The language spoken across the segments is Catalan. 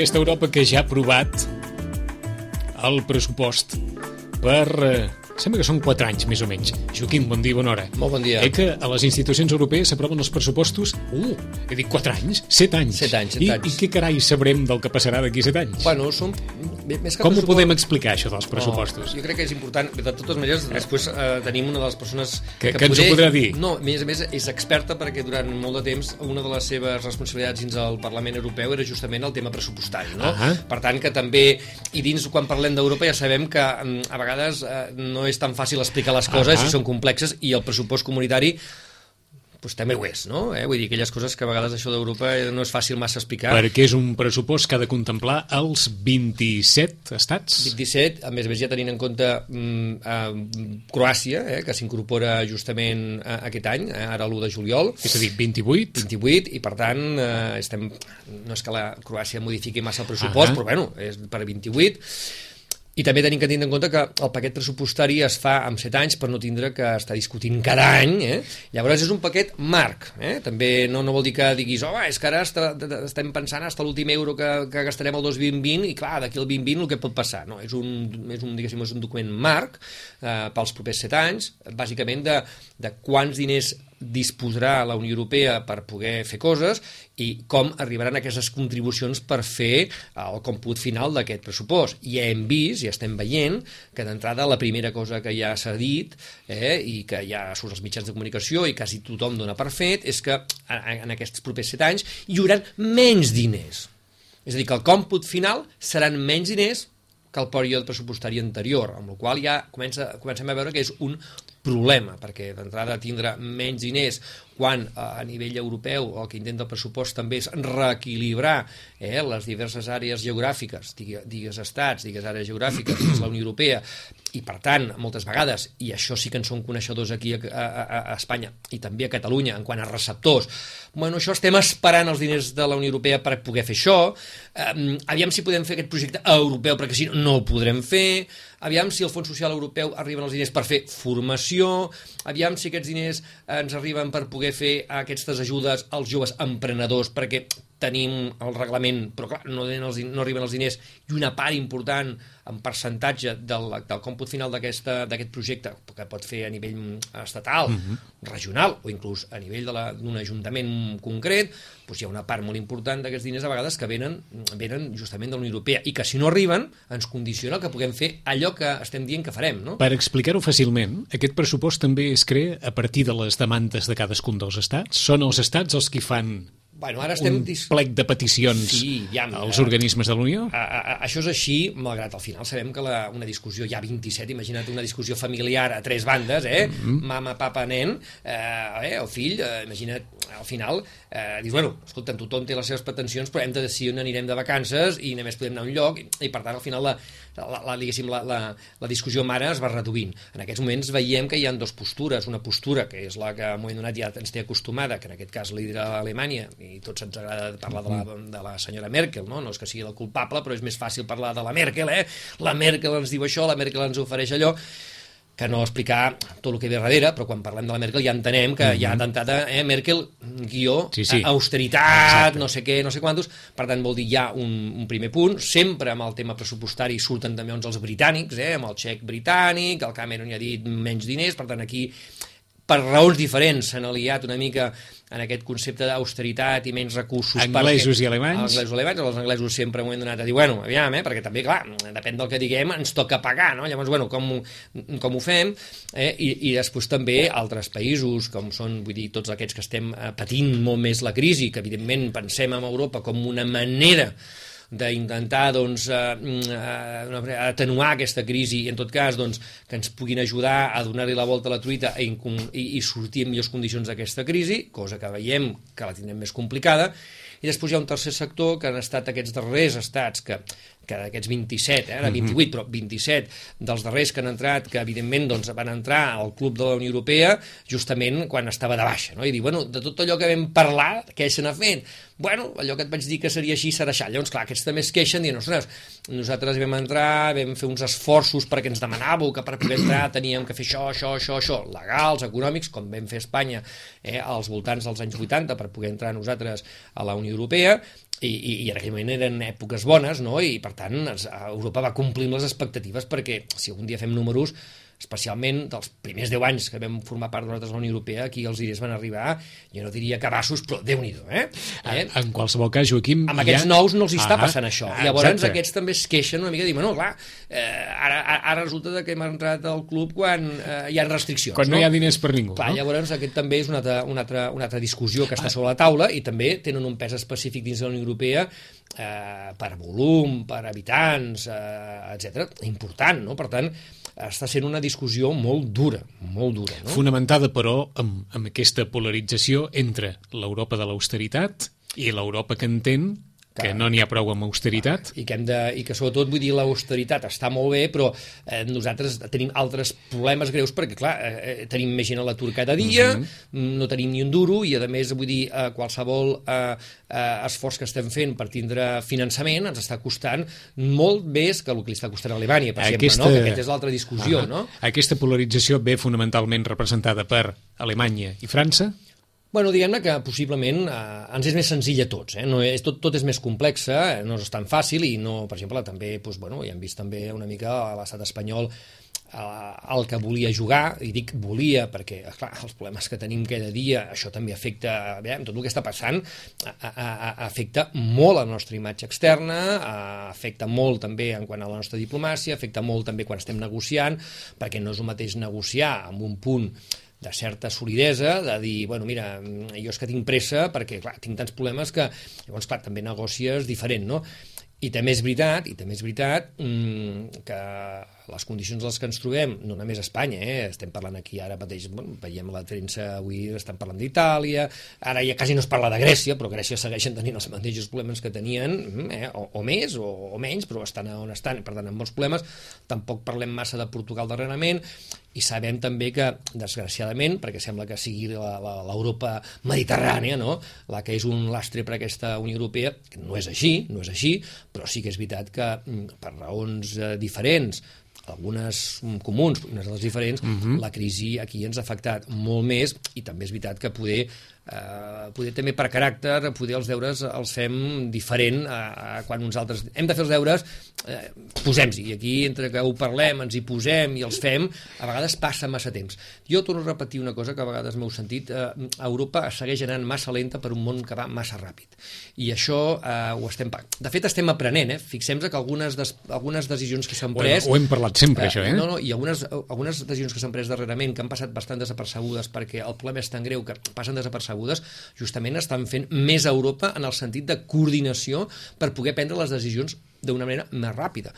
aquesta Europa que ja ha aprovat el pressupost per... Eh, sembla que són 4 anys, més o menys. Joaquim, bon dia, bona hora. Molt bon dia. Eh que a les institucions europees s'aproven els pressupostos... Uh, he dit 4 anys? 7 anys. 7 anys, 7 I, anys. I què carai sabrem del que passarà d'aquí 7 anys? Bueno, són... Més que Com ho podem explicar, això dels pressupostos? No, jo crec que és important. De totes maneres, després eh, tenim una de les persones Que- que ens ho podrà dir. No, a més a més, és experta perquè durant molt de temps una de les seves responsabilitats dins el Parlament Europeu era justament el tema pressupostari, no? Ahà. Per tant, que també... I dins, quan parlem d'Europa, ja sabem que mm, a vegades eh, no és tan fàcil explicar les coses Ahà. i són complexes i el pressupost comunitari pues, també ho és, no? Eh? Vull dir, aquelles coses que a vegades això d'Europa eh, no és fàcil massa explicar. Perquè és un pressupost que ha de contemplar els 27 estats? 27, a més a més ja tenint en compte mm, eh, Croàcia, eh, que s'incorpora justament eh, aquest any, eh, ara l'1 de juliol, És a dir, 28? 28, i per tant eh, estem, no és que la Croàcia modifiqui massa el pressupost, Ah. però bueno, és per 28, i també tenim que tenir en compte que el paquet pressupostari es fa amb 7 anys per no tindre que estar discutint cada any. Eh? Llavors és un paquet marc. Eh? També no, no vol dir que diguis oh, és que ara està, estem pensant fins a l'últim euro que, que gastarem el 2020 i clar, d'aquí al 2020 el que pot passar. No? És, un, és, un, és un document marc eh, pels propers 7 anys, bàsicament de, de quants diners disposarà la Unió Europea per poder fer coses i com arribaran aquestes contribucions per fer el còmput final d'aquest pressupost. I ja hem vist, ja estem veient, que d'entrada la primera cosa que ja s'ha dit eh, i que ja surt als mitjans de comunicació i quasi tothom dona per fet és que en aquests propers set anys hi haurà menys diners. És a dir, que el còmput final seran menys diners que el període pressupostari anterior, amb la qual ja comença, comencem a veure que és un problema, perquè d'entrada tindrà menys diners quan eh, a nivell europeu el que intenta el pressupost també és reequilibrar eh, les diverses àrees geogràfiques, digue, digues estats, digues àrees geogràfiques, la Unió Europea, i per tant, moltes vegades, i això sí que en som coneixedors aquí a, a, a Espanya i també a Catalunya, en quant a receptors, bueno, això estem esperant els diners de la Unió Europea per poder fer això, eh, aviam si podem fer aquest projecte europeu, perquè si no, no ho podrem fer, aviam si el Fons Social Europeu arriben els diners per fer formació, aviam si aquests diners ens arriben per poder fer aquestes ajudes als joves emprenedors, perquè tenim el reglament, però clar, no, els, no arriben els diners, i una part important en percentatge del, del còmput final d'aquest projecte, que pot fer a nivell estatal, uh -huh. regional, o inclús a nivell d'un ajuntament concret, doncs hi ha una part molt important d'aquests diners a vegades que venen, venen justament de la Unió Europea, i que si no arriben ens condiciona que puguem fer allò que estem dient que farem. No? Per explicar-ho fàcilment, aquest pressupost també es crea a partir de les demandes de cadascun dels estats? Són els estats els que fan Bueno, ara estem... un plec de peticions sí, ja, als organismes de la Unió? A, a, a, això és així, malgrat al final sabem que la, una discussió, ha 27, imagina't una discussió familiar a tres bandes, eh? Mm -hmm. mama, papa, nen, eh, eh, el fill, eh, imagina't, al final, eh, dius, bueno, escolta, tothom té les seves pretensions, però hem de decidir on anirem de vacances i només podem anar a un lloc, i, i per tant, al final, la, la, la, la, la, la discussió mare es va reduint. En aquests moments veiem que hi ha dues postures, una postura que és la que en un moment donat ja ens té acostumada, que en aquest cas lidera Alemanya, i tots ens agrada parlar de la, de la senyora Merkel, no? no és que sigui la culpable, però és més fàcil parlar de la Merkel, eh? La Merkel ens diu això, la Merkel ens ofereix allò, que no explicar tot el que ve darrere, però quan parlem de la Merkel ja entenem que mm -hmm. ja d'entrada, eh, Merkel, guió, sí, sí. austeritat, Exacte. no sé què, no sé quantos, per tant vol dir ja un, un primer punt, sempre amb el tema pressupostari surten també uns els britànics, eh, amb el xec britànic, el Cameron ja ha dit menys diners, per tant aquí per raons diferents s'han aliat una mica en aquest concepte d'austeritat i menys recursos anglesos perquè, i alemanys anglesos i alemanys, els anglesos sempre m'ho han donat a dir, bueno, aviam, eh, perquè també, clar, depèn del que diguem, ens toca pagar, no? Llavors, bueno, com, com ho fem? Eh? I, I després també altres països, com són, vull dir, tots aquests que estem eh, patint molt més la crisi, que evidentment pensem en Europa com una manera d'intentar doncs, eh, eh, d'una manera, atenuar aquesta crisi i en tot cas doncs, que ens puguin ajudar a donar-li la volta a la truita i, i, i sortir en millors condicions d'aquesta crisi, cosa que veiem que la tindrem més complicada, i després hi ha un tercer sector que han estat aquests darrers estats que, que d'aquests 27, eh, de 28, però 27 dels darrers que han entrat, que evidentment doncs, van entrar al club de la Unió Europea justament quan estava de baixa, no? i dir, bueno, de tot allò que vam parlar, què se n'ha fet? Bueno, allò que et vaig dir que seria així serà això. Llavors, clar, aquests també es queixen dient, ostres, nosaltres vam entrar, vam fer uns esforços perquè ens demanàveu que per poder entrar teníem que fer això, això, això, això, legals, econòmics, com vam fer a Espanya eh, als voltants dels anys 80 per poder entrar nosaltres a la Unió Europea, i, i, i en aquell moment eren èpoques bones, no? i per tant es, Europa va complir les expectatives perquè si algun dia fem números especialment dels primers 10 anys que vam formar part de nosaltres de la Unió Europea, aquí els idees van arribar, jo no diria cabassos, però déu nhi eh? eh? En qualsevol cas, Joaquim... Amb aquests ja... nous no els està ah, passant això. Ah, Llavors exacte. aquests també es queixen una mica, diuen, no, clar, eh, ara, ara resulta que hem entrat al club quan eh, hi ha restriccions. Quan no, no hi ha diners per ningú. Clar, no? Llavors aquest també és una altra, una, altra, una altra discussió que està ah. sobre la taula i també tenen un pes específic dins de la Unió Europea eh, per volum, per habitants, eh, etc. important, no? Per tant, està sent una discussió molt dura, molt dura. No? Fonamentada, però, amb, amb aquesta polarització entre l'Europa de l'austeritat i l'Europa que entén que no n'hi ha prou amb austeritat. I que, hem de, I que sobretot, vull dir, l'austeritat està molt bé, però eh, nosaltres tenim altres problemes greus perquè, clar, eh, eh tenim més gent a l'atur cada dia, mhm. -huh. no tenim ni un duro, i a més, vull dir, eh, qualsevol eh, eh, esforç que estem fent per tindre finançament ens està costant molt més que el que li està costant a Alemanya, per Aquesta... exemple, no? que aquesta és l'altra discussió. -huh. no? Aquesta polarització ve fonamentalment representada per Alemanya i França? Bueno, diguem-ne que possiblement eh, ens és més senzill a tots, eh? no és, tot, tot és més complex, eh? no és tan fàcil i no, per exemple, també, doncs, bueno, ja hem vist també una mica a l'estat espanyol eh, el que volia jugar, i dic volia perquè, clar, els problemes que tenim cada dia, això també afecta, bé, tot el que està passant, a, a, a, afecta molt la nostra imatge externa, a, afecta molt també en quant a la nostra diplomàcia, afecta molt també quan estem negociant, perquè no és el mateix negociar amb un punt de certa solidesa, de dir, bueno, mira, jo és que tinc pressa perquè, clar, tinc tants problemes que, llavors, clar, també negocies diferent, no? I també és veritat, i també és veritat mmm, que les condicions les que ens trobem, no només a Espanya, eh? estem parlant aquí ara mateix, bueno, veiem la premsa avui, estan parlant d'Itàlia, ara ja quasi no es parla de Grècia, però Grècia segueixen tenint els mateixos problemes que tenien, mm, eh? o, o més o, o menys, però estan on estan, per tant, amb molts problemes. Tampoc parlem massa de Portugal darrerament, i sabem també que, desgraciadament, perquè sembla que sigui l'Europa mediterrània, no? la que és un lastre per aquesta Unió Europea, que no és així, no és així, però sí que és veritat que mm, per raons eh, diferents, algunes comuns, unes les diferents, uh mhm. -huh. la crisi aquí ens ha afectat molt més i també és veritat que poder eh, poder també per caràcter, poder els deures els fem diferent a, a quan uns altres... Hem de fer els deures, eh, posem-s'hi, i aquí entre que ho parlem, ens hi posem i els fem, a vegades passa massa temps. Jo torno a repetir una cosa que a vegades m'heu sentit, eh, Europa segueix anant massa lenta per un món que va massa ràpid. I això eh, ho estem... De fet, estem aprenent, eh? Fixem-nos que algunes, des, algunes decisions que s'han pres... Ho hem parlat sempre, eh, això, eh? No, no, i algunes, algunes decisions que s'han pres darrerament que han passat bastant desapercebudes perquè el problema és tan greu que passen desapercebudes, justament estan fent més Europa en el sentit de coordinació per poder prendre les decisions d'una manera més ràpida.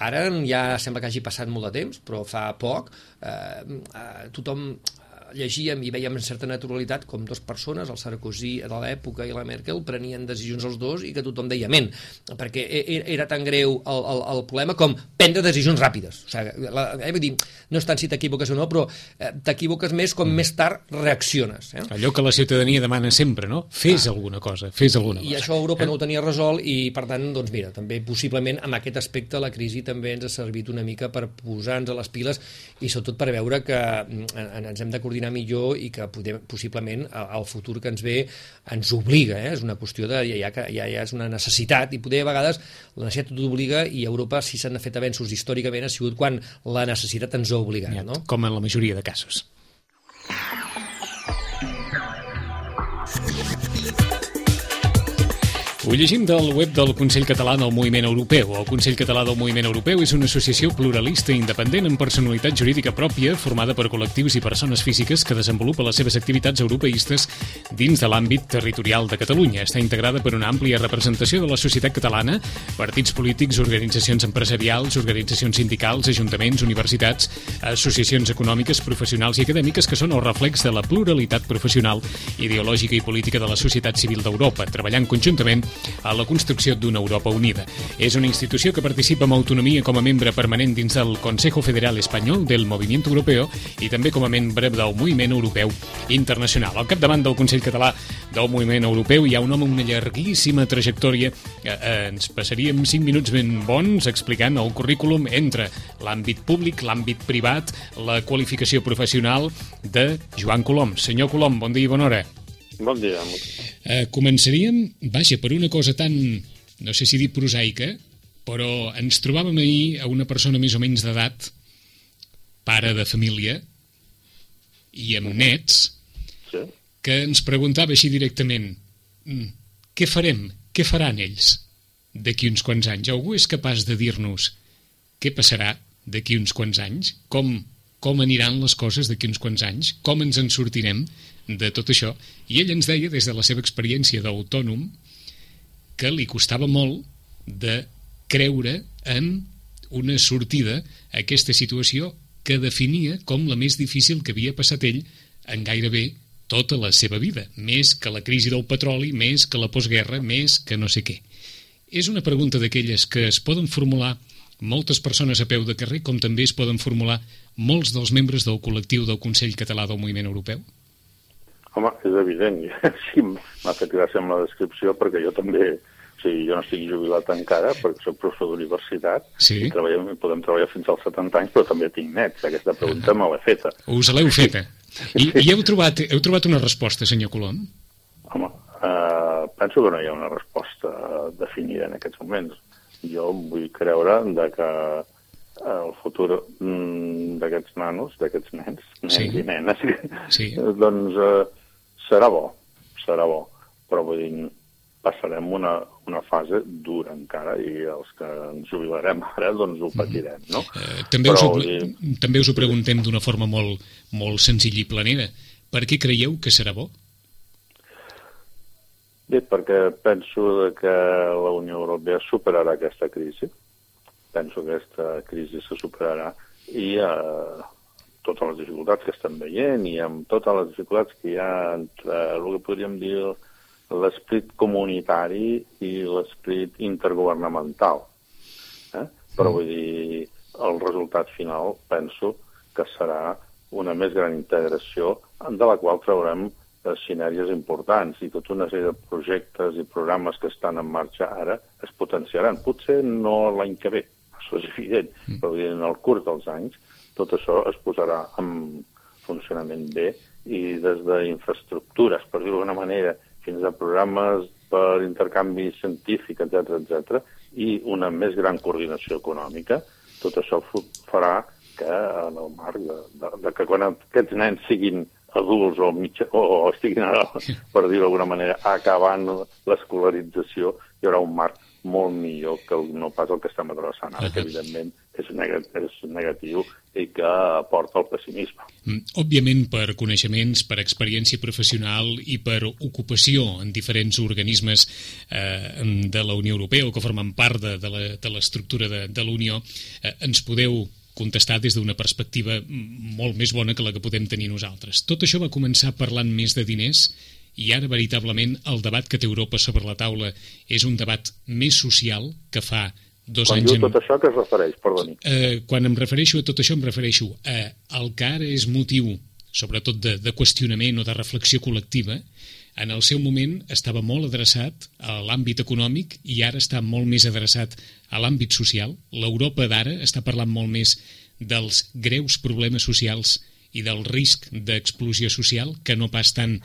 Ara ja sembla que hagi passat molt de temps, però fa poc eh, eh, tothom llegíem i veiem en certa naturalitat com dues persones, el Sarkozy de l'època i la Merkel, prenien decisions els dos i que tothom deia men, perquè e, e, era tan greu el, el, el problema com prendre decisions ràpides. O sigui, la, eh, vull dir, no és tant si t'equivoques o no, però eh, t'equivoques més com mm. més tard reacciones. Eh? Allò que la ciutadania demana sempre, no? Fes ah. alguna cosa, fes alguna cosa. I això Europa eh? no ho tenia resolt i, per tant, doncs mira, també possiblement amb aquest aspecte la crisi també ens ha servit una mica per posar-nos a les piles i sobretot per veure que mm, ens hem de coordinar coordinar millor i que podem, possiblement el futur que ens ve ens obliga, eh? és una qüestió de ja, ja, ja, ja és una necessitat i poder a vegades la necessitat t'obliga i a Europa si s'han fet avenços històricament ha sigut quan la necessitat ens ha obligat. Ja, no? Com en la majoria de casos. Ho llegim del web del Consell Català del Moviment Europeu. El Consell Català del Moviment Europeu és una associació pluralista i independent amb personalitat jurídica pròpia formada per col·lectius i persones físiques que desenvolupa les seves activitats europeistes dins de l'àmbit territorial de Catalunya. Està integrada per una àmplia representació de la societat catalana, partits polítics, organitzacions empresarials, organitzacions sindicals, ajuntaments, universitats, associacions econòmiques, professionals i acadèmiques que són el reflex de la pluralitat professional, ideològica i política de la societat civil d'Europa, treballant conjuntament a la construcció d'una Europa unida. És una institució que participa amb autonomia com a membre permanent dins del Consejo Federal Espanyol del Moviment Europeu i també com a membre del Moviment Europeu Internacional. Al capdavant del Consell Català del Moviment Europeu hi ha un home amb una llarguíssima trajectòria. Eh, eh, ens passaríem 5 minuts ben bons explicant el currículum entre l'àmbit públic, l'àmbit privat, la qualificació professional de Joan Colom. Senyor Colom, bon dia i bona hora. Bon dia. Eh, començaríem, vaja, per una cosa tan, no sé si dir prosaica, però ens trobàvem ahir a una persona més o menys d'edat, pare de família, i amb nets, Sí. que ens preguntava així directament "Mm, què farem, què faran ells d'aquí uns quants anys? Algú és capaç de dir-nos què passarà d'aquí uns quants anys? Com, com aniran les coses d'aquí uns quants anys? Com ens en sortirem de tot això? I ell ens deia, des de la seva experiència d'autònom, que li costava molt de creure en una sortida a aquesta situació que definia com la més difícil que havia passat ell en gairebé tota la seva vida, més que la crisi del petroli, més que la postguerra, més que no sé què. És una pregunta d'aquelles que es poden formular moltes persones a peu de carrer, com també es poden formular molts dels membres del col·lectiu del Consell Català del Moviment Europeu? Home, és evident. Sí, m'ha fet gràcia amb la descripció perquè jo també... O sigui, jo no estic jubilat encara perquè soc professor d'universitat Sí. i treballem, podem treballar fins als 70 anys, però també tinc nets. Aquesta pregunta me l'he feta. Us l'heu feta. I, i heu, trobat, heu trobat una resposta, senyor Colom? Home, eh, penso que no hi ha una resposta definida en aquests moments. Jo vull creure de que el futur mm, d'aquests nanos, d'aquests nens, nens Sí. i nenes, Sí. doncs eh, serà bo, serà bo, però vull dir, passarem una, una fase dura encara i els que ens jubilarem ara doncs ho patirem, no? Eh, també, us ho, Però, dir, també us ho preguntem d'una forma molt, molt senzilla i planera. Per què creieu que serà bo? Bé, perquè penso que la Unió Europea superarà aquesta crisi. Penso que aquesta crisi se superarà i eh, totes les dificultats que estem veient i amb totes les dificultats que hi ha entre el que podríem dir l'esperit comunitari i l'esperit intergovernamental. Eh? Però vull dir, el resultat final penso que serà una més gran integració de la qual traurem eh, sinergies importants i tota una sèrie de projectes i programes que estan en marxa ara es potenciaran. Potser no l'any que ve, això és evident, però vull dir, en el curs dels anys tot això es posarà en funcionament bé i des d'infraestructures, per dir-ho d'alguna manera, fins a programes per intercanvi científic, etc etc i una més gran coordinació econòmica, tot això farà que en el marc de, de, de que quan aquests nens siguin adults o, mitja, o, o estiguin, ara, per dir-ho d'alguna manera, acabant l'escolarització, hi haurà un marc molt millor que el, no pas el que estem adreçant ara, que evidentment és, és negatiu i que aporta el pessimisme. Mm, Òbviament, per coneixements, per experiència professional i per ocupació en diferents organismes eh, de la Unió Europea o que formen part de, la- de l'estructura de, de la Unió, eh, ens podeu contestar des d'una perspectiva molt més bona que la que podem tenir nosaltres. Tot això va començar parlant més de diners i ara, veritablement, el debat que té Europa sobre la taula és un debat més social que fa dos Quan anys... diu tot això, a què es refereix? Perdoni. Eh, quan em refereixo a tot això, em refereixo a el que ara és motiu, sobretot de, de qüestionament o de reflexió col·lectiva, en el seu moment estava molt adreçat a l'àmbit econòmic i ara està molt més adreçat a l'àmbit social. L'Europa d'ara està parlant molt més dels greus problemes socials i del risc d'explosió social que no pas tant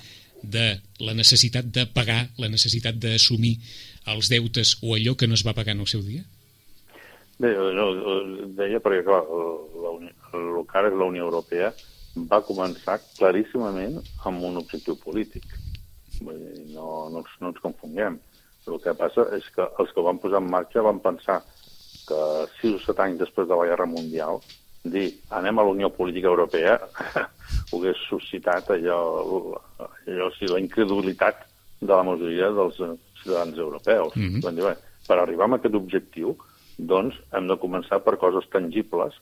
de la necessitat de pagar, la necessitat d'assumir els deutes o allò que no es va pagar en el seu dia? Bé, no, deia perquè, clar, la, el que ara és la Unió Europea va començar claríssimament amb un objectiu polític. Vull dir, no, no, ens- no ens confonguem. El que passa és que els que ho van posar en marxa van pensar que sis o set anys després de la Guerra Mundial dir anem a la Unió Política Europea ho hagués suscitat allò, allò o sigui, la incredulitat de la majoria dels eh, ciutadans europeus. Mhm. Van dir, bé, per arribar a aquest objectiu, doncs hem de començar per coses tangibles,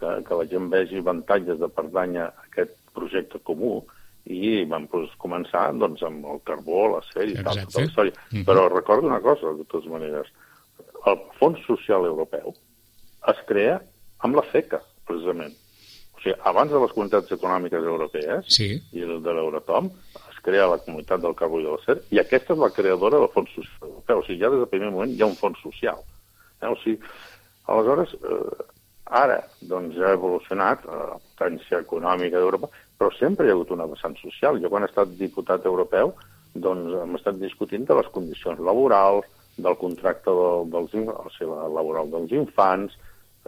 que, que la gent vegi avantatges de pertànyer a aquest projecte comú, i vam pues, començar doncs, amb el carbó, l'acer i tal, tota la història. Mhm. Però recordo una cosa, de totes maneres. El Fons Social Europeu es crea amb la FECA, precisament. O sigui, abans de les comunitats econòmiques europees Sí. i de l'Euratom, es crea la comunitat del carbó i de l'acer, i aquesta és la creadora del Fons Social Europeu. O sigui, ja des del primer moment hi ha un fons social. Eh? O sigui, aleshores, eh, ara doncs, ha evolucionat eh, la potència econòmica d'Europa, però sempre hi ha hagut una vessant social. Jo, quan he estat diputat europeu, doncs hem estat discutint de les condicions laborals, del contracte del, dels, sigui, laboral dels infants,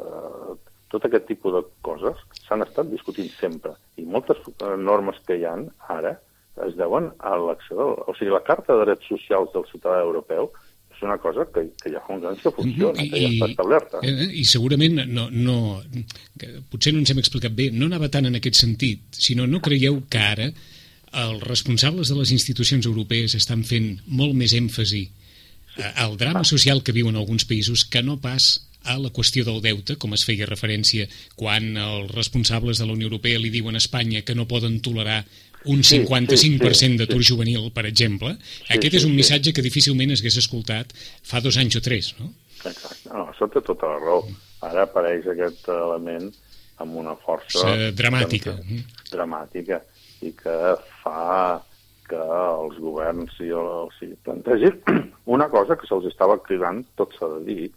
eh, tot aquest tipus de coses s'han estat discutint sempre. I moltes eh, normes que hi han ara es deuen a l'acció... O sigui, la Carta de Drets Socials del ciutadà europeu és una cosa que, que ja fa uns anys que funciona, I, que ja està establerta. I, eh, I segurament, no, no, potser no ens hem explicat bé, no anava tant en aquest sentit, sinó no creieu que ara els responsables de les institucions europees estan fent molt més èmfasi al drama social que viuen alguns països que no pas a la qüestió del deute, com es feia referència quan els responsables de la Unió Europea li diuen a Espanya que no poden tolerar un 55% sí, sí, sí, d'atur sí. juvenil, per exemple, sí, aquest sí, és un sí. missatge que difícilment es hagués escoltat fa dos anys o tres, no? Exacte, no, això té tota la raó. Ara apareix aquest element amb una força... dramàtica. Que, dramàtica, i que fa que els governs si, si plantegin una cosa que se'ls estava cridant, tot s'ha de dir,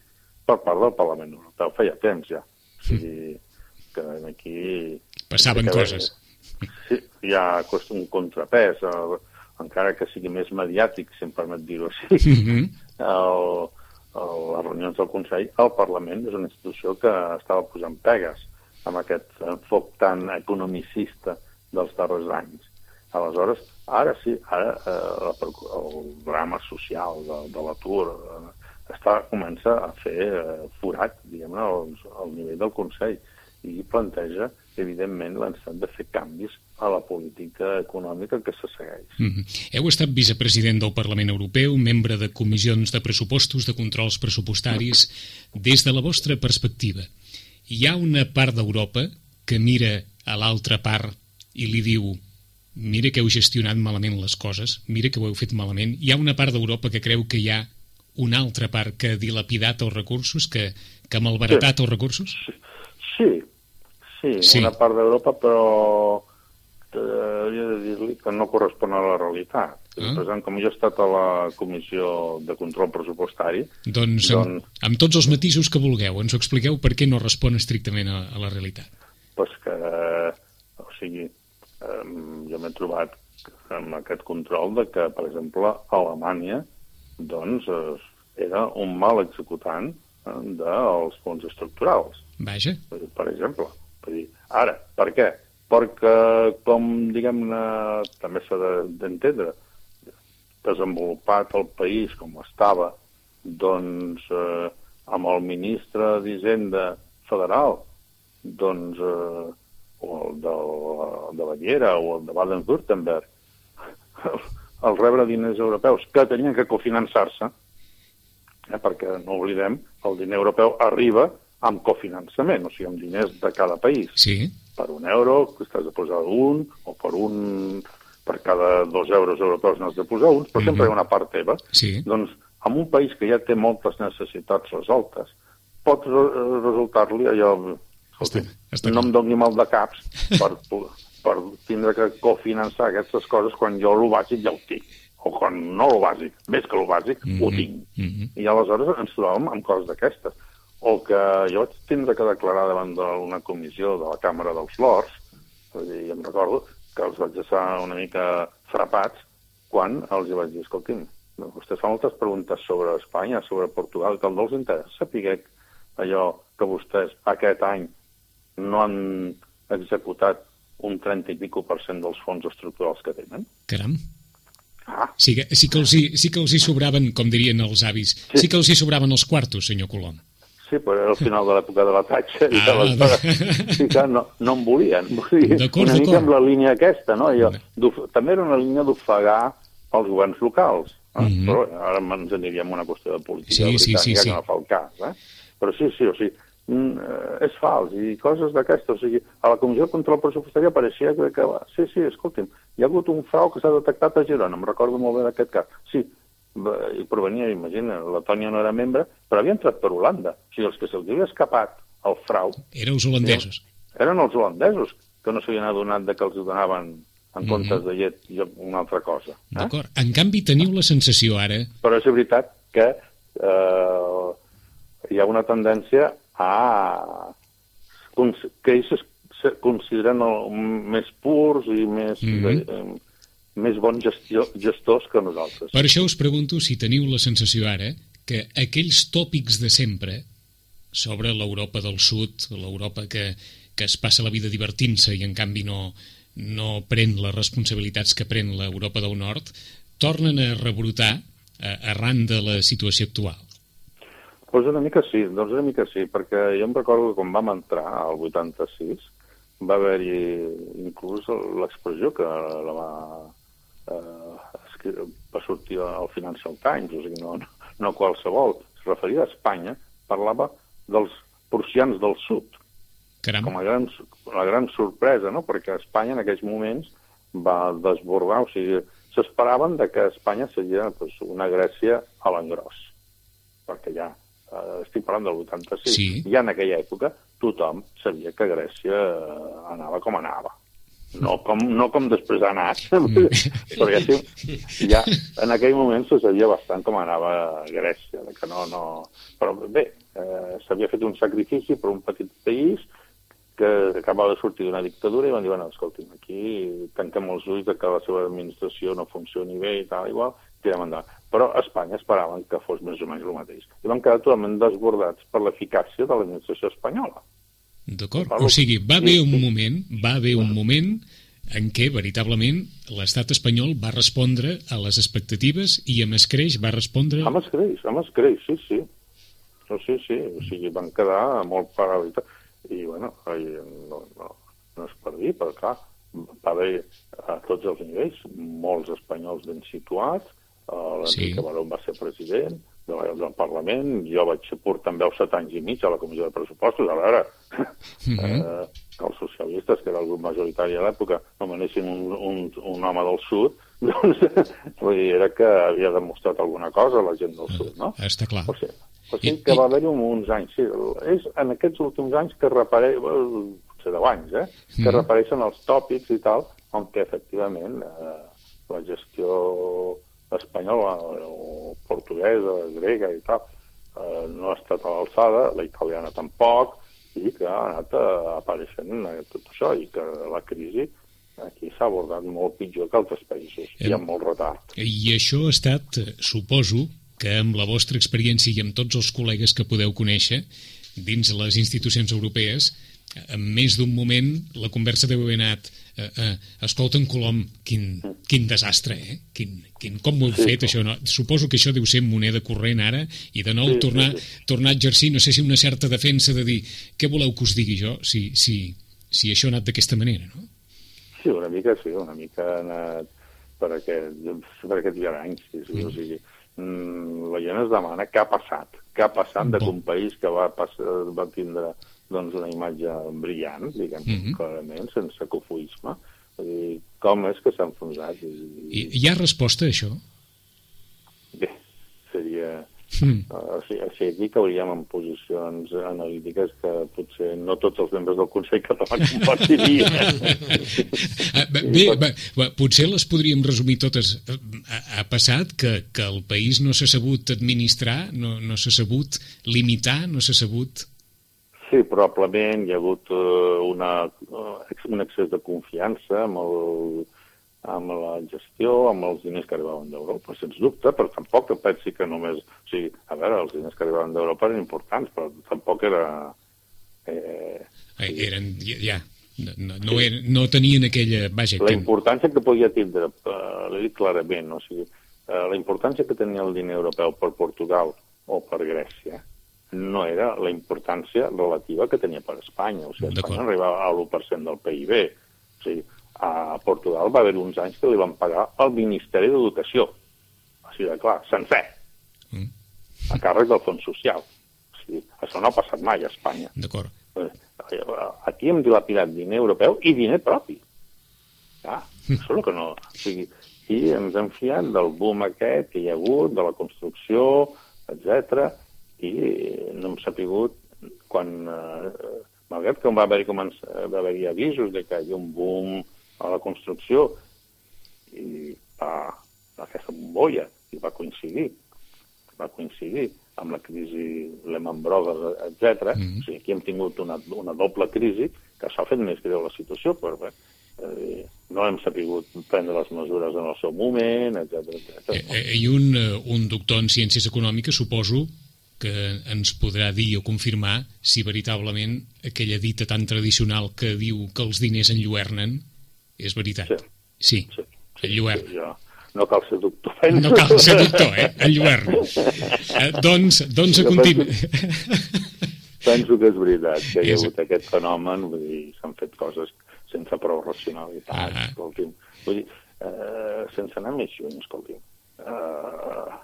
per part del Parlament Europeu. Feia temps ja. O sigui, que aquí... Passaven que, coses. Sí, hi ha un contrapès, el, encara que sigui més mediàtic, si em permet dir-ho així, mm -hmm. el, el, les reunions del Consell, el Parlament és una institució que estava posant pegues amb aquest enfoc tan economicista dels darrers anys. Aleshores, ara sí, ara eh, el drama social de, de l'atur eh, està, comença a fer eh, forat, diguem-ne, al, al nivell del Consell i planteja, evidentment, l'anstat de fer canvis a la política econòmica que se segueix. Mm -hmm. Heu estat vicepresident del Parlament Europeu, membre de comissions de pressupostos, de controls pressupostaris. Des de la vostra perspectiva, hi ha una part d'Europa que mira a l'altra part i li diu mira que heu gestionat malament les coses, mira que ho heu fet malament. Hi ha una part d'Europa que creu que hi ha una altra part que ha dilapidat els recursos, que, que ha malbaratat sí. els recursos? Sí, sí, sí. una part d'Europa, però eh, hauria de dir-li que no correspon a la realitat. Ah. Per exemple, com jo he estat a la Comissió de Control Pressupostari... Doncs, doncs amb, amb tots els matisos que vulgueu, ens ho expliqueu per què no respon estrictament a, a la realitat. Pues que, o sigui, eh, jo m'he trobat amb aquest control de que, per exemple, Alemanya doncs eh, era un mal executant eh, dels fons estructurals. Vaja. Per exemple. Dir, ara, per què? Perquè, com diguem-ne, també s'ha d'entendre, desenvolupat el país com estava, doncs eh, amb el ministre d'Hisenda federal, doncs, eh, o el de, de Baviera o el de Baden-Württemberg, al rebre diners europeus que tenien que cofinançar-se, eh, perquè no oblidem, el diner europeu arriba amb cofinançament, o sigui, amb diners de cada país. Sí. Per un euro, que estàs de posar un, o per un per cada dos euros europeus n'has de posar uns, però mm -hmm. sempre hi ha una part teva. Sí. Doncs, en un país que ja té moltes necessitats resoltes, pot re resultar-li allò... Està, està no em doni mal de caps per per tindre que cofinançar aquestes coses quan jo el bàsic ja ho tinc o quan no el bàsic, més que el bàsic, mm -hmm. ho tinc. Mm -hmm. I aleshores ens trobàvem amb coses d'aquestes. O que jo vaig tindre que declarar davant d'una comissió de la Càmera dels Lords, i em recordo que els vaig deixar una mica frapats quan els hi vaig dir, escolti'm, vostès fan moltes preguntes sobre Espanya, sobre Portugal, que no els interessa saber allò que vostès aquest any no han executat un 30 i pico per cent dels fons estructurals que tenen. Caram. Ah. Sí, que, sí, que els hi, sí que els hi sobraven, com dirien els avis, sí, sí que els hi sobraven els quartos, senyor Colom. Sí, però era al final de l'època de la tatxa i ah, aleshores sí que no, no en volien. Una mica amb la línia aquesta, no? Jo, també era una línia d'ofegar els governs locals. Eh? Mm -hmm. Però ara ens aniríem una qüestió de política sí, britànica sí, sí, sí. que no fa el cas. Eh? Però sí, sí, o sigui, Mm, eh, és fals i coses d'aquestes. O sigui, a la Comissió de Control Pressupostari apareixia que, que sí, sí, escolti'm, hi ha hagut un frau que s'ha detectat a Girona, em recordo molt bé d'aquest cas. Sí, provenia, imagina, la Tònia no era membre, però havia entrat per Holanda. O sigui, els que se'ls havia escapat el frau... Eren els holandesos. Eren els holandesos, que no s'havien adonat de que els donaven en mhm. comptes mm -hmm. de llet i una altra cosa. Eh? D'acord. En canvi, teniu la sensació ara... Però és veritat que eh, hi ha una tendència a que ells es consideren el, més purs i més, mm -hmm. Més bons gestió, gestors que nosaltres. Per això us pregunto si teniu la sensació ara que aquells tòpics de sempre sobre l'Europa del Sud, l'Europa que, que es passa la vida divertint-se i en canvi no, no pren les responsabilitats que pren l'Europa del Nord, tornen a rebrotar eh, arran de la situació actual. Doncs una mica sí, doncs una mica sí, perquè jo em recordo que quan vam entrar al 86 va haver-hi inclús l'expressió que la va, eh, va sortir al Financial Times, o sigui, no, no qualsevol, es referia a Espanya, parlava dels prussians del sud, Caram. com a gran, la gran sorpresa, no? perquè Espanya en aquells moments va desbordar, o sigui, s'esperaven de que Espanya seria pues, una Grècia a l'engròs, perquè ja eh, estic parlant del 86, Sí. ja en aquella època tothom sabia que Grècia eh, anava com anava. No com, no com després ha anat, però ja, sí, ja en aquell moment se sabia bastant com anava Grècia, que no, no... Però bé, eh, s'havia fet un sacrifici per un petit país que acabava de sortir d'una dictadura i van dir, bueno, escolti'm, aquí tanquem els ulls de que la seva administració no funcioni bé i tal, igual, tirem endavant. Però a Espanya esperaven que fos més o menys el mateix. I van quedar totalment desbordats per l'eficàcia de l'administració espanyola. D'acord? O sigui, va haver un moment, va haver un moment en què, veritablement, l'estat espanyol va respondre a les expectatives i amb escreix va respondre... Amb escreix, amb escreix, sí, sí. No, sí, sí, o sigui, van quedar molt paralitzats. I, bueno, ai, no, no, no és per dir, però clar, va haver a tots els nivells molts espanyols ben situats, eh, l'Enrique Sí. Baró va ser president del, del Parlament, jo vaig portar també els set anys i mig a la Comissió de Pressupostos, a veure, Mhm. eh, que els socialistes, que era el grup majoritari a l'època, nomenessin un, un, un home del sud, doncs vull dir, era que havia demostrat alguna cosa la gent del sud, no? Està clar. O sigui, o sigui que i- va haver-hi uns anys, sí, és en aquests últims anys que repareix, potser deu anys, eh, que Mhm. repareixen els tòpics i tal, on que efectivament eh, la gestió espanyola o portuguesa, grega i tal, eh, no ha estat a l'alçada, la italiana tampoc, i que ha anat eh, apareixent eh, tot això, i que la crisi aquí s'ha abordat molt pitjor que altres països, i Em- amb molt retard. I això ha estat, eh, suposo, que amb la vostra experiència i amb tots els col·legues que podeu conèixer dins les institucions europees, eh, en més d'un moment la conversa deu haver anat eh, eh, escolta, en Colom, quin, quin desastre, eh? Quin, quin, com ho heu Sí. fet, això? No? Suposo que això deu ser moneda corrent ara i de nou Sí, sí, tornar, sí. tornar a exercir, no sé si una certa defensa de dir què voleu que us digui jo, si, si, si això ha anat d'aquesta manera, no? Sí, una mica sí, una mica ha anat per aquest, per aquest viarany, sí, sí, o sigui, mm, la gent es demana què ha passat, què ha passat de que un país que va, passar, va tindre doncs, una imatge brillant, diguem, Mhm. clarament, sense cofoisme, Vull dir, com és que s'ha enfonsat? I, I, hi ha resposta a això? bé, seria... Mm. Uh, o sigui, o sigui, aquí cauríem en posicions analítiques que potser no tots els membres del Consell Català compartirien. Ah, bé, bé, bé, potser les podríem resumir totes. Ha, ha passat que, que el país no s'ha sabut administrar, no, no s'ha sabut limitar, no s'ha sabut... Sí, probablement hi ha hagut uh, una, uh, un excés de confiança amb, el, amb la gestió, amb els diners que arribaven d'Europa, sens dubte, però tampoc que pensi que només... O sigui, a veure, els diners que arribaven d'Europa eren importants, però tampoc era... Eh, Eh, eren, ja, ja no, no, no, eren, no tenien aquella... Vaja, la importància que podia tindre, l'he dit clarament, o sigui, la importància que tenia el diner europeu per Portugal o per Grècia no era la importància relativa que tenia per Espanya. O sigui. Espanya arribava a l'1% del PIB. O sigui, a Portugal va haver uns anys que li van pagar al Ministeri d'Educació. Així de clar, sencer, Mm, a càrrec del Fons Social. O sigui, això no ha passat mai a Espanya. D'acord. Eh, Aquí hem dilapidat diner europeu i diner propi. Ah, això és el que no... O sigui, i ens hem fiat del boom aquest que hi ha hagut, de la construcció, etc i no hem sapigut quan... Eh, malgrat que va haver-hi va haver avisos de que hi havia un boom a la construcció i va, aquesta bombolla i va coincidir va coincidir amb la crisi Lehman Brothers, etc. Mhm. O sigui, aquí hem tingut una, una doble crisi que s'ha fet més greu la situació, però bé, Eh, no hem sapigut prendre les mesures en el seu moment, etc etc. Eh, I un, eh, un doctor en Ciències Econòmiques, suposo, que ens podrà dir o confirmar si veritablement aquella dita tan tradicional que diu que els diners enlluernen és veritat. Sí. Sí, sí, enlluerna. Sí, jo, no cal ser doctor. Penso. No cal ser doctor, eh? Enlluerna. Eh, doncs, doncs a continuar... Penso que és veritat que hi ha hagut aquest fenomen, vull dir, s'han fet coses sense prou racionalitat, -huh. escolti'm. Vull dir, eh, sense anar més lluny, escolti'm. Eh,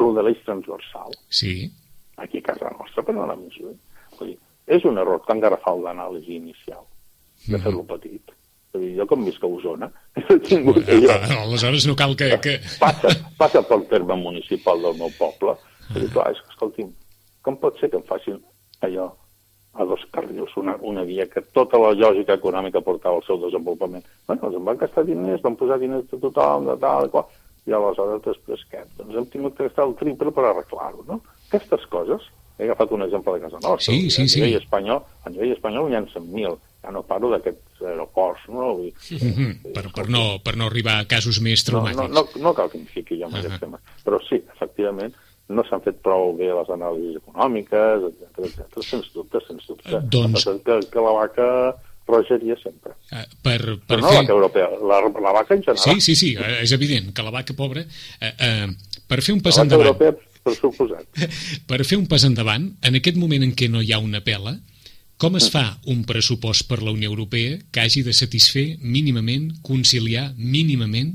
el de l'eix transversal. Sí. Aquí a casa nostra, per no anar més lluny. Vull dir, és un error tan garrafal d'anàlisi inicial, de fer-lo -huh. petit. Vull dir, jo com visc a Osona, he tingut que jo... Aleshores no cal que... que... Passa, passa pel terme municipal del meu poble. Vull dir, clar, és que, escolti'm, com pot ser que em facin allò a dos carrils, una, una via que tota la lògica econòmica portava al seu desenvolupament. Bueno, ens en van gastar diners, van posar diners de tothom, de tal i qual, i aleshores després què? Doncs hem tingut que gastar el triple per arreglar-ho, no? Aquestes coses, he agafat un exemple de casa nostra, sí, sí, a nivell sí. espanyol, a nivell espanyol hi ha 100.000, ja no parlo d'aquests aeroports, no? Vull, mm -hmm. per, per, no, per no arribar a casos més traumàtics. No, no, no, no cal que em fiqui jo en uh -huh. aquest tema, però sí, efectivament, no s'han fet prou bé les anàlisis econòmiques, etc etc. sens dubte, sens dubte. Doncs... Que, que la vaca rogeria sempre. Uh, per, per Però no fer... la vaca europea, la, la vaca en general. Sí, sí, sí, eh, és evident que la vaca pobra... Uh, uh, per fer un pas la endavant... europea, per suposat. per fer un pas endavant, en aquest moment en què no hi ha una pela, com es fa un pressupost per la Unió Europea que hagi de satisfer mínimament, conciliar mínimament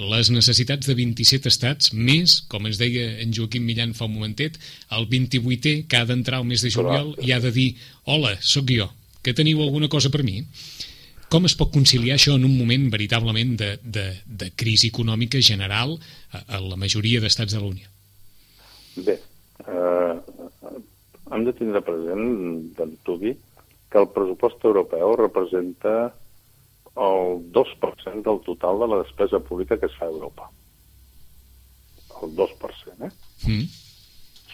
les necessitats de 27 estats, més, com ens deia en Joaquim Millan fa un momentet, el 28è que ha d'entrar el mes de juliol i ha de dir hola, sóc jo, que teniu alguna cosa per mi? Com es pot conciliar això en un moment veritablement de, de, de crisi econòmica general a, a la majoria d'estats de la Unió? Bé, eh, hem de tindre present, d'antubi, que el pressupost europeu representa el 2% del total de la despesa pública que es fa a Europa. El 2%, eh? Mm. O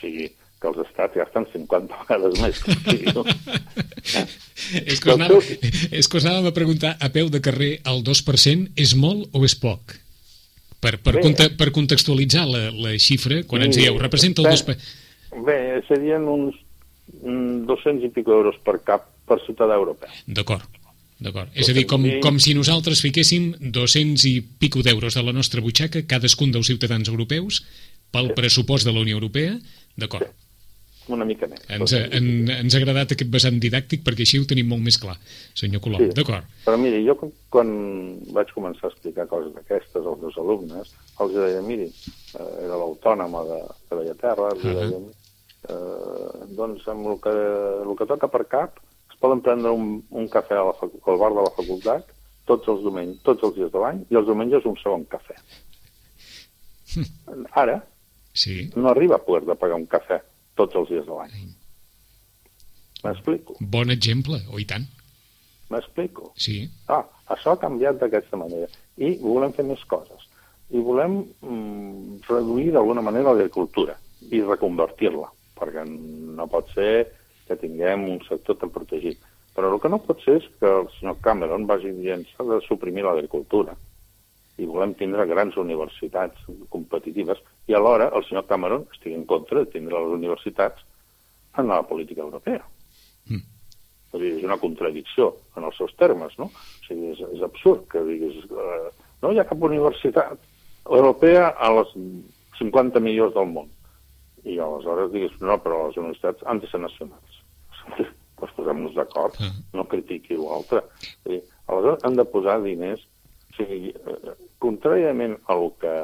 sigui, que els estats gasten 50 vegades més. és, que us anava, és que us anàvem a preguntar a peu de carrer, el 2% és molt o és poc? Per, per, Bé, conte, per contextualitzar la, la xifra, quan ens dieu, representa el 2%... Bé, serien uns 200 i pico euros per cap per ciutadà europeu. D'acord. D'acord. És a dir, com, com si nosaltres fiquéssim 200 i pico d'euros de la nostra butxaca, cadascun dels ciutadans europeus, pel sí. pressupost de la Unió Europea, d'acord. Sí. Una mica més. Ens, en, ens ha agradat aquest vessant didàctic perquè així ho tenim molt més clar, senyor Colom. Sí. D'acord. Però miri, jo quan vaig començar a explicar coses d'aquestes als meus alumnes, els deia, miri, eh, era l'autònoma de, de Bellaterra, els uh -huh. deia, eh, doncs amb el que, el que toca per cap poden prendre un, un cafè a la, al bar de la facultat tots els diumenys, tots els dies de l'any, i els diumenges un segon cafè. Ara, sí. no arriba a poder de pagar un cafè tots els dies de l'any. M'explico? Bon exemple, o i tant. M'explico? Sí. Ah, això ha canviat d'aquesta manera. I volem fer més coses. I volem mm, reduir d'alguna manera l'agricultura i reconvertir-la, perquè no pot ser que tinguem un sector tan protegit. Però el que no pot ser és que el senyor Cameron vagi dient s'ha de suprimir l'agricultura i volem tindre grans universitats competitives i alhora el senyor Cameron estigui en contra de tindre les universitats en la política europea. Mm. És, dir, és una contradicció en els seus termes, no? O sigui, és, és absurd que diguis eh, no hi ha cap universitat europea a les 50 millors del món. I aleshores diguis, no, però les universitats han de ser nacionals pues posem-nos d'acord, ah. no critiqui l'altre. Aleshores, han de posar diners. O sigui, eh, contràriament al que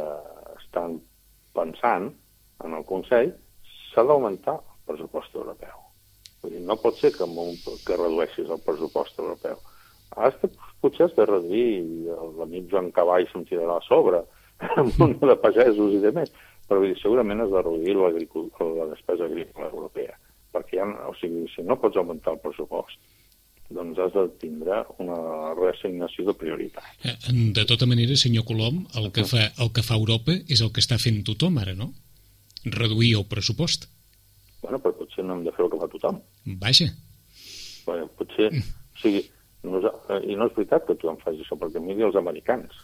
estan pensant en el Consell, s'ha d'augmentar el pressupost europeu. Vull dir, no pot ser que, un, que redueixis el pressupost europeu. Has de, potser has de reduir l'amic Joan Cavall se'm tirarà a sobre, amb un de pagesos i de més, però dir, segurament has de reduir la despesa agrícola europea perquè ha, o sigui, si no pots augmentar el pressupost, doncs has de tindre una reassignació de prioritat. Eh, de tota manera, senyor Colom, el que, fa, el que fa Europa és el que està fent tothom ara, no? Reduir el pressupost. Bueno, però potser no hem de fer el que fa tothom. Vaja. Bueno, potser... Mm. O sigui, No, I no és veritat que tu em facis això, perquè miri els americans.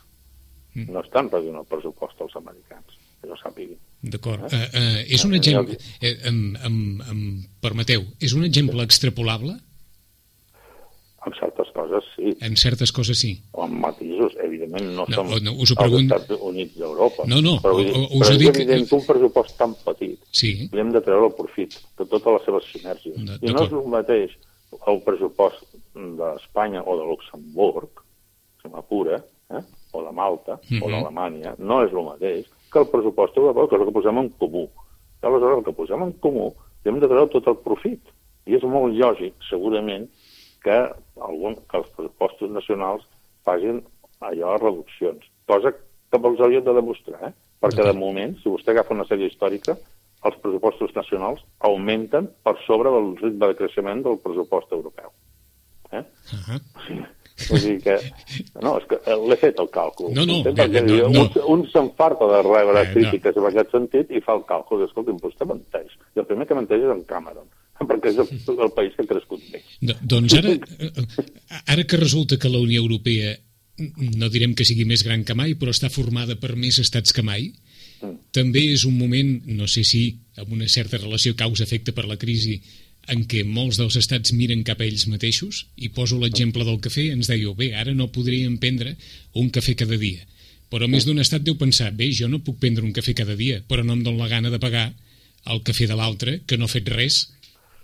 Mm. No estan pagant el pressupost als americans, que jo sàpigui. D'acord. Eh? Uh, uh, és un exemple... Eh, em, em, em permeteu, és un exemple extrapolable? En certes coses, sí. En certes coses, sí. O en matisos, evidentment, no, no som no, us ho pregun... els Estats Units d'Europa. No, no, però, dir, us però ho dic... evident que un pressupost tan petit sí. li hem de treure el profit de totes les seves sinergies. I no és el mateix el pressupost d'Espanya o de Luxemburg, si m'apura, eh? o de Malta, mm -hmm. o Mhm. d'Alemanya, no és el mateix que el pressupost europeu, que és el que posem en comú. I aleshores el que posem en comú hem de treure tot el profit. I és molt lògic, segurament, que, algun, que els pressupostos nacionals facin allò reduccions, cosa que els haurien de demostrar, eh? perquè de moment, si vostè agafa una sèrie històrica, els pressupostos nacionals augmenten per sobre del ritme de creixement del pressupost europeu. Eh? Uh -huh. Sí. Vull dir que... No, és que l'he fet el càlcul. No, no, Perquè no, no. Un, un s'enfarta de rebre Eh, crítiques en aquest sentit i fa el càlcul. Escolti'm, vostè menteix. I el primer que menteix és en Cameron, perquè és el, el país que ha crescut més. Do, doncs ara, ara que resulta que la Unió Europea no direm que sigui més gran que mai, però està formada per més estats que mai, Mm. també és un moment, no sé si amb una certa relació causa-efecte per la crisi, en què molts dels estats miren cap a ells mateixos, i poso l'exemple del cafè, ens dèieu, bé, ara no podríem prendre un cafè cada dia. Però més d'un estat deu pensar, bé, jo no puc prendre un cafè cada dia, però no em dóna la gana de pagar el cafè de l'altre, que no ha fet res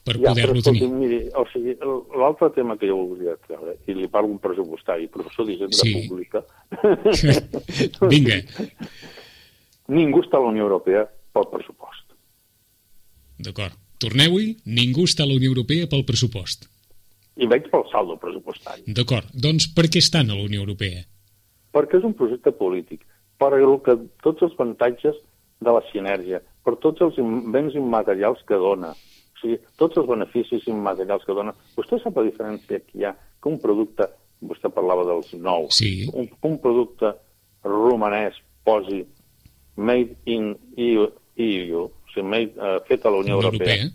per Ja, poder-lo tenir. miri, o sigui, l'altre tema que jo volia treure, i li parlo un pressupostari, professor d'Hisenda Sí. Pública, Vinga, ningú està a la Unió Europea pel pressupost. d'acord. Torneu-hi, ningú està a la Unió Europea pel pressupost. I veig pel saldo pressupostari. D'acord, doncs per què estan a la Unió Europea? perquè és un projecte polític, per que tots els avantatges de la sinergia, per tots els béns immaterials que dona, o sigui, tots els beneficis immaterials que dona. Vostè sap la diferència que hi ha que un producte, vostè parlava dels nous, Sí. un, un producte romanès posi made in EU, EU o sigui, made, uh, fet a la Unió Europea, Europea.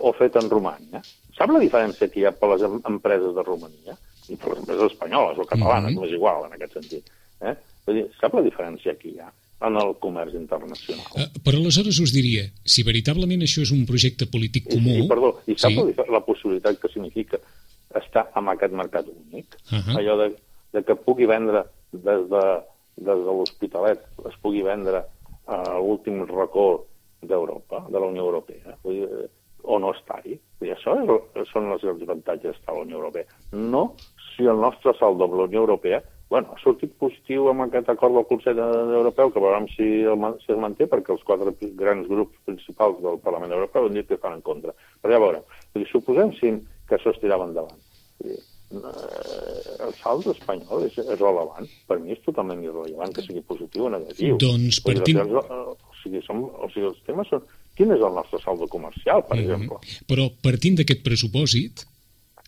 o fet en Romanya. Sap la diferència que hi ha per les em- empreses de Romania? I per les empreses espanyoles o catalanes, mm -hmm. és igual en aquest sentit. Eh? Vull dir, sap la diferència que hi ha en el comerç internacional? Eh, però aleshores us diria, si veritablement això és un projecte polític comú... I, i, perdó, i sap sí, la, possibilitat que significa estar en aquest mercat únic? Ahà. Allò de, de que pugui vendre des de, des de l'Hospitalet, es pugui vendre a l'últim racó d'Europa, de la Unió Europea, vull dir, eh, o no estar-hi. Això és, són els avantatges d'estar a la Unió Europea. No si el nostre saldo amb la Unió Europea bueno, ha sortit positiu amb aquest acord del Consell Europeu, que veurem si, el, si es manté, perquè els quatre grans grups principals del Parlament Europeu han dit que estan en contra. Però ja veurem. Dir, suposem sí, que això es tirava endavant. Dir, eh, el saldo espanyol és, és relevant. Per mi és totalment irrellevant que sigui positiu o negatiu. Doncs els, eh, o, sigui, som, o sigui, els temes són... Quin és el nostre saldo comercial, per exemple? Però partint d'aquest pressupòsit,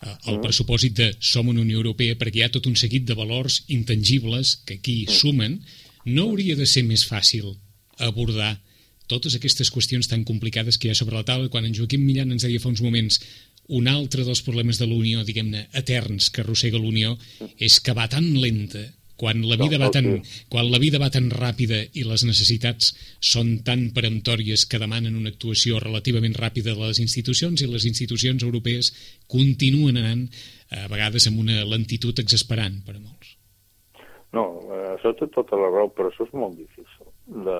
el Mm. pressupòsit de som una Unió Europea perquè hi ha tot un seguit de valors intangibles que aquí Mm. sumen, no hauria de ser més fàcil abordar totes aquestes qüestions tan complicades que hi ha sobre la taula. Quan en Joaquim Millan ens deia fa uns moments un altre dels problemes de l'Unió, diguem-ne, eterns que arrossega l'Unió, és que va tan lenta, quan la vida va tan, ok. quan la vida va tan ràpida i les necessitats són tan peremptòries que demanen una actuació relativament ràpida de les institucions i les institucions europees continuen anant a vegades amb una lentitud exasperant per a molts. No, això té tota la raó, però això és molt difícil de,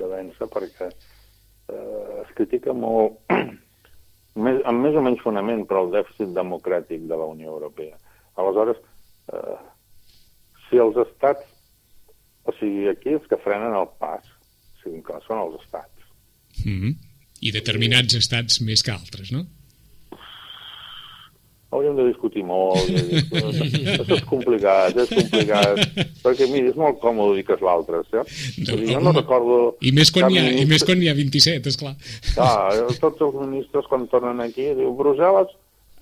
de vèncer perquè eh, es critica molt, més, amb més o menys fonament, però el dèficit democràtic de la Unió Europea. Aleshores, eh, si els estats, o sigui, aquí els que frenen el pas, siguin clars, són els estats. Mm -hmm. I determinats estats més que altres, no? Hauríem de discutir molt. I dir, això és complicat, és complicat. Perquè, mira, és molt còmode dir que és l'altre, saps? Vull dir, jo no recordo... I més quan, cap hi ha, i ministre- més quan hi ha 27, esclar. Clar, tots els ministres quan tornen aquí diu Brussel·les...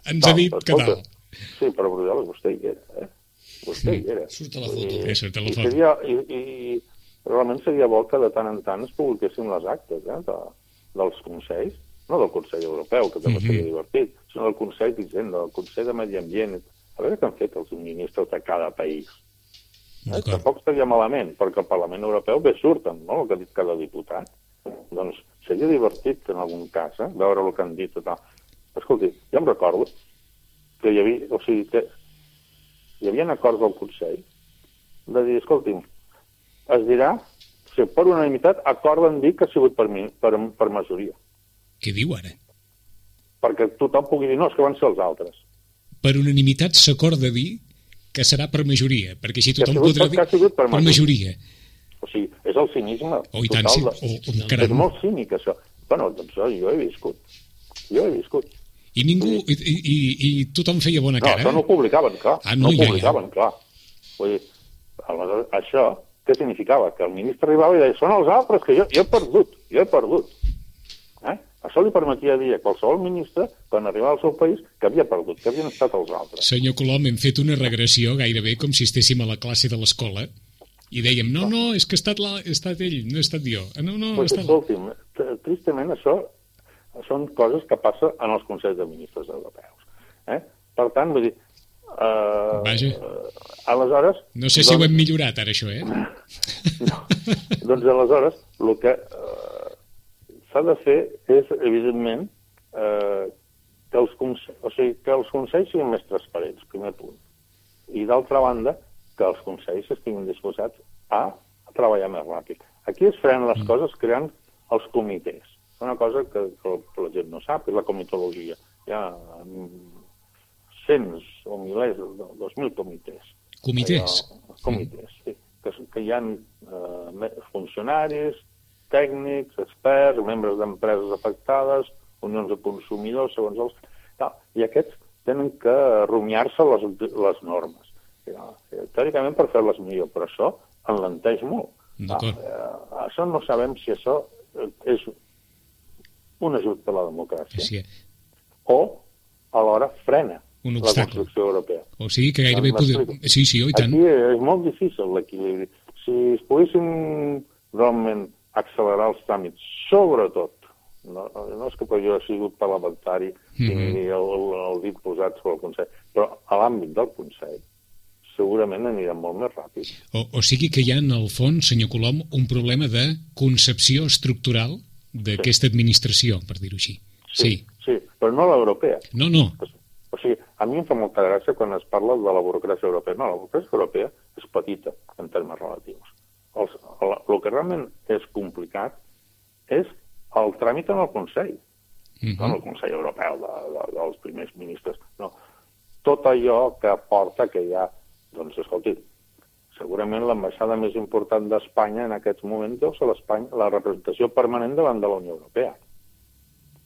Ens ha dit que tal. Sí, però Brussel·les vostè hi era, eh? Vostè hi era. Surt a la foto. Eh, surt a la I, foto. seria, i, i realment seria bo que de tant en tant es publiquessin les actes eh, de, dels consells, no del Consell Europeu, que també Mhm. seria divertit, sinó del Consell d'Hisenda, del Consell de Medi Ambient, a veure què han fet els ministres de cada país. Eh? Tampoc estaria malament, perquè el Parlament Europeu bé surten, no?, el que ha dit cada diputat. Doncs seria divertit, en algun cas, eh? veure el que han dit i tal. Escolti, jo em recordo que hi havia, o sigui, que hi havia acords del Consell de dir, escolti'm, es dirà, sigui, per unanimitat, acorden dir que ha sigut per, mi, per, per majoria. Què diu ara? Perquè tothom pugui dir, no, és que van ser els altres. Per unanimitat s'acorda dir que serà per majoria, perquè ha tothom podrà dir per per majoria. O sigui, és el cinisme Oh, i tant, sí. de- Oh, oh, És molt cínic, això. Bueno, doncs jo he viscut. Jo he viscut. I ningú, i, i, i, i tothom feia bona No, cara. això no ho publicaven, clar. Ah, no, no ho ja, ja. publicaven, clar. Vull dir, aleshores, això què significava? Que el ministre arribava i deia, són els altres, que jo, jo he perdut, jo he perdut. Eh? Això li permetia dir a qualsevol ministre, quan arribava al seu país, que havia perdut, que havien estat els altres. Senyor Colom, hem fet una regressió gairebé com si estéssim a la classe de l'escola i dèiem, no, no, és que ha estat, la, ha estat ell, no he estat jo. Ah, No, no, ha Pues, estat... escolti'm, tristament això són coses que passen en els Consells de Ministres europeus. Eh? Per tant, vull dir... Uh, Vaja. aleshores... No sé si ho hem millorat ara, això, eh? No. doncs aleshores, el que eh, s'ha de fer és, evidentment, eh, que, els consells, o sigui, que els consells siguin més transparents, primer punt. I d'altra banda, que els consells estiguin disposats a, treballar més ràpid. Aquí es frenen les coses creant els comitès. Una cosa que, que la gent no sap és la comitologia. Hi ha mm, cents o milers, dos mil comitès. Comitès. Allò, comitès, sí. Que, que hi ha eh, funcionaris, tècnics, experts, membres d'empreses afectades, unions de consumidors, segons els... Tal. I aquests tenen que rumiar-se les, les normes. Eh, teòricament per fer-les millor, però això enlenteix molt. Ah, eh, això no sabem si això és un ajut per la democràcia Sí, o alhora frena Un la construcció europea. o sigui que gairebé podem... Sí, sí, oh, i tant. Aquí és molt difícil l'equilibri. Si es poguéssim realment accelerar els tràmits, sobretot, no, no és que jo he sigut parlamentari mm -hmm. el, el, el dit posat sobre el Consell, però a l'àmbit del Consell segurament anirem molt més ràpid. O, o sigui que hi ha, en el fons, senyor Colom, un problema de concepció estructural d'aquesta administració, per dir-ho així. Sí. sí. Però no l'europea. No, no. O sigui, a mi em fa molta gràcia quan es parla de la burocràcia europea. No, la burocràcia europea és petita en termes relatius. Els, el, el que realment és complicat és el tràmit en el Consell, Uh no en el Consell Europeu de, de, dels primers ministres. No. Tot allò que porta que hi ha, doncs, escolti, segurament l'ambaixada més important d'Espanya en aquests moments deu ser la representació permanent davant de la Unió Europea.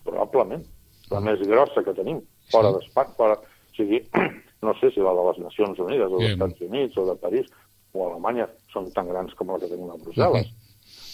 Probablement. La més grossa que tenim, fora d'Espanya. Fora... O sigui, no sé si la de les Nacions Unides, o dels. Estats Units, o de París, o Alemanya, són tan grans com la que tenim a Brussel·les.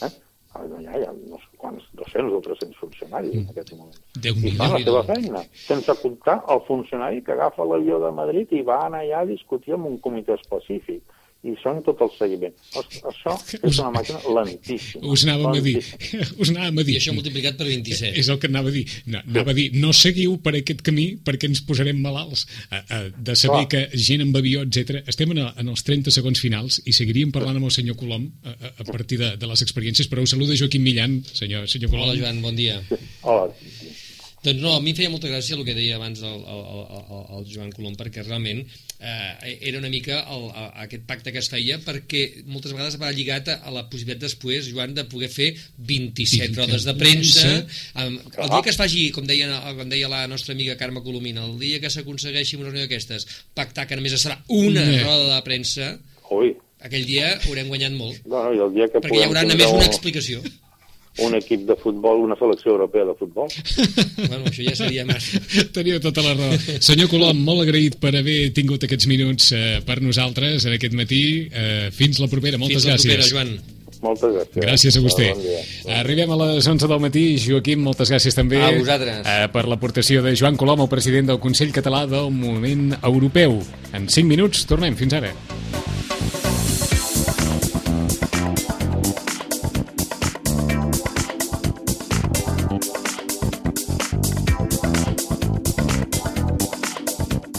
Eh? Ah, no, hi ha, hi ha no sé quants, 200 o 300 funcionaris en aquests moments. I Déu-n'hi-do. fan la seva feina, sense comptar el funcionari que agafa l'avió de Madrid i va anar allà a discutir amb un comitè específic i són tot el seguiment. Això és una màquina lentíssima. Us anàvem a dir. lentíssima. Us anàvem a dir. I això multiplicat per 27. És el que anava a dir. No, anava a dir, no seguiu per aquest camí perquè ens posarem malalts a, a, de saber Clar. que gent amb avió, etc. Estem en, a, en els 30 segons finals i seguiríem parlant amb el senyor Colom a, a, a partir de, de les experiències, però us saluda Joaquim Millan, senyor, senyor Colom. Hola, Joan, bon dia. Hola. Doncs no, a mi feia molta gràcia el que deia abans el, el, el, el, Joan Colom, perquè realment eh, era una mica el, el, aquest pacte que es feia, perquè moltes vegades va lligat a, a la possibilitat després, Joan, de poder fer 27 Vinga. rodes de premsa. Sí. Amb, el dia que es faci, com deia, com deia la nostra amiga Carme Colomina, el dia que s'aconsegueixi una reunió d'aquestes, pactar que només es farà una Una. roda de premsa, Ui, aquell dia haurem guanyat molt. no, no, i el dia que Perquè hi haurà només una un, explicació. Un equip de futbol, una selecció europea de futbol, bueno, això ja seria massa. Teniu tota la raó. Senyor Colom, molt agraït per haver tingut aquests minuts eh, per nosaltres en aquest matí. Eh, fins la propera. Moltes Fins la gràcies. propera, Joan. moltes gràcies. Gràcies a vostè. Bon. Arribem a les 11 del matí. Joaquim, moltes gràcies també A vosaltres. eh, per l'aportació de Joan Colom, el president del Consell Català del Moviment Europeu. En 5 minuts tornem. Fins ara.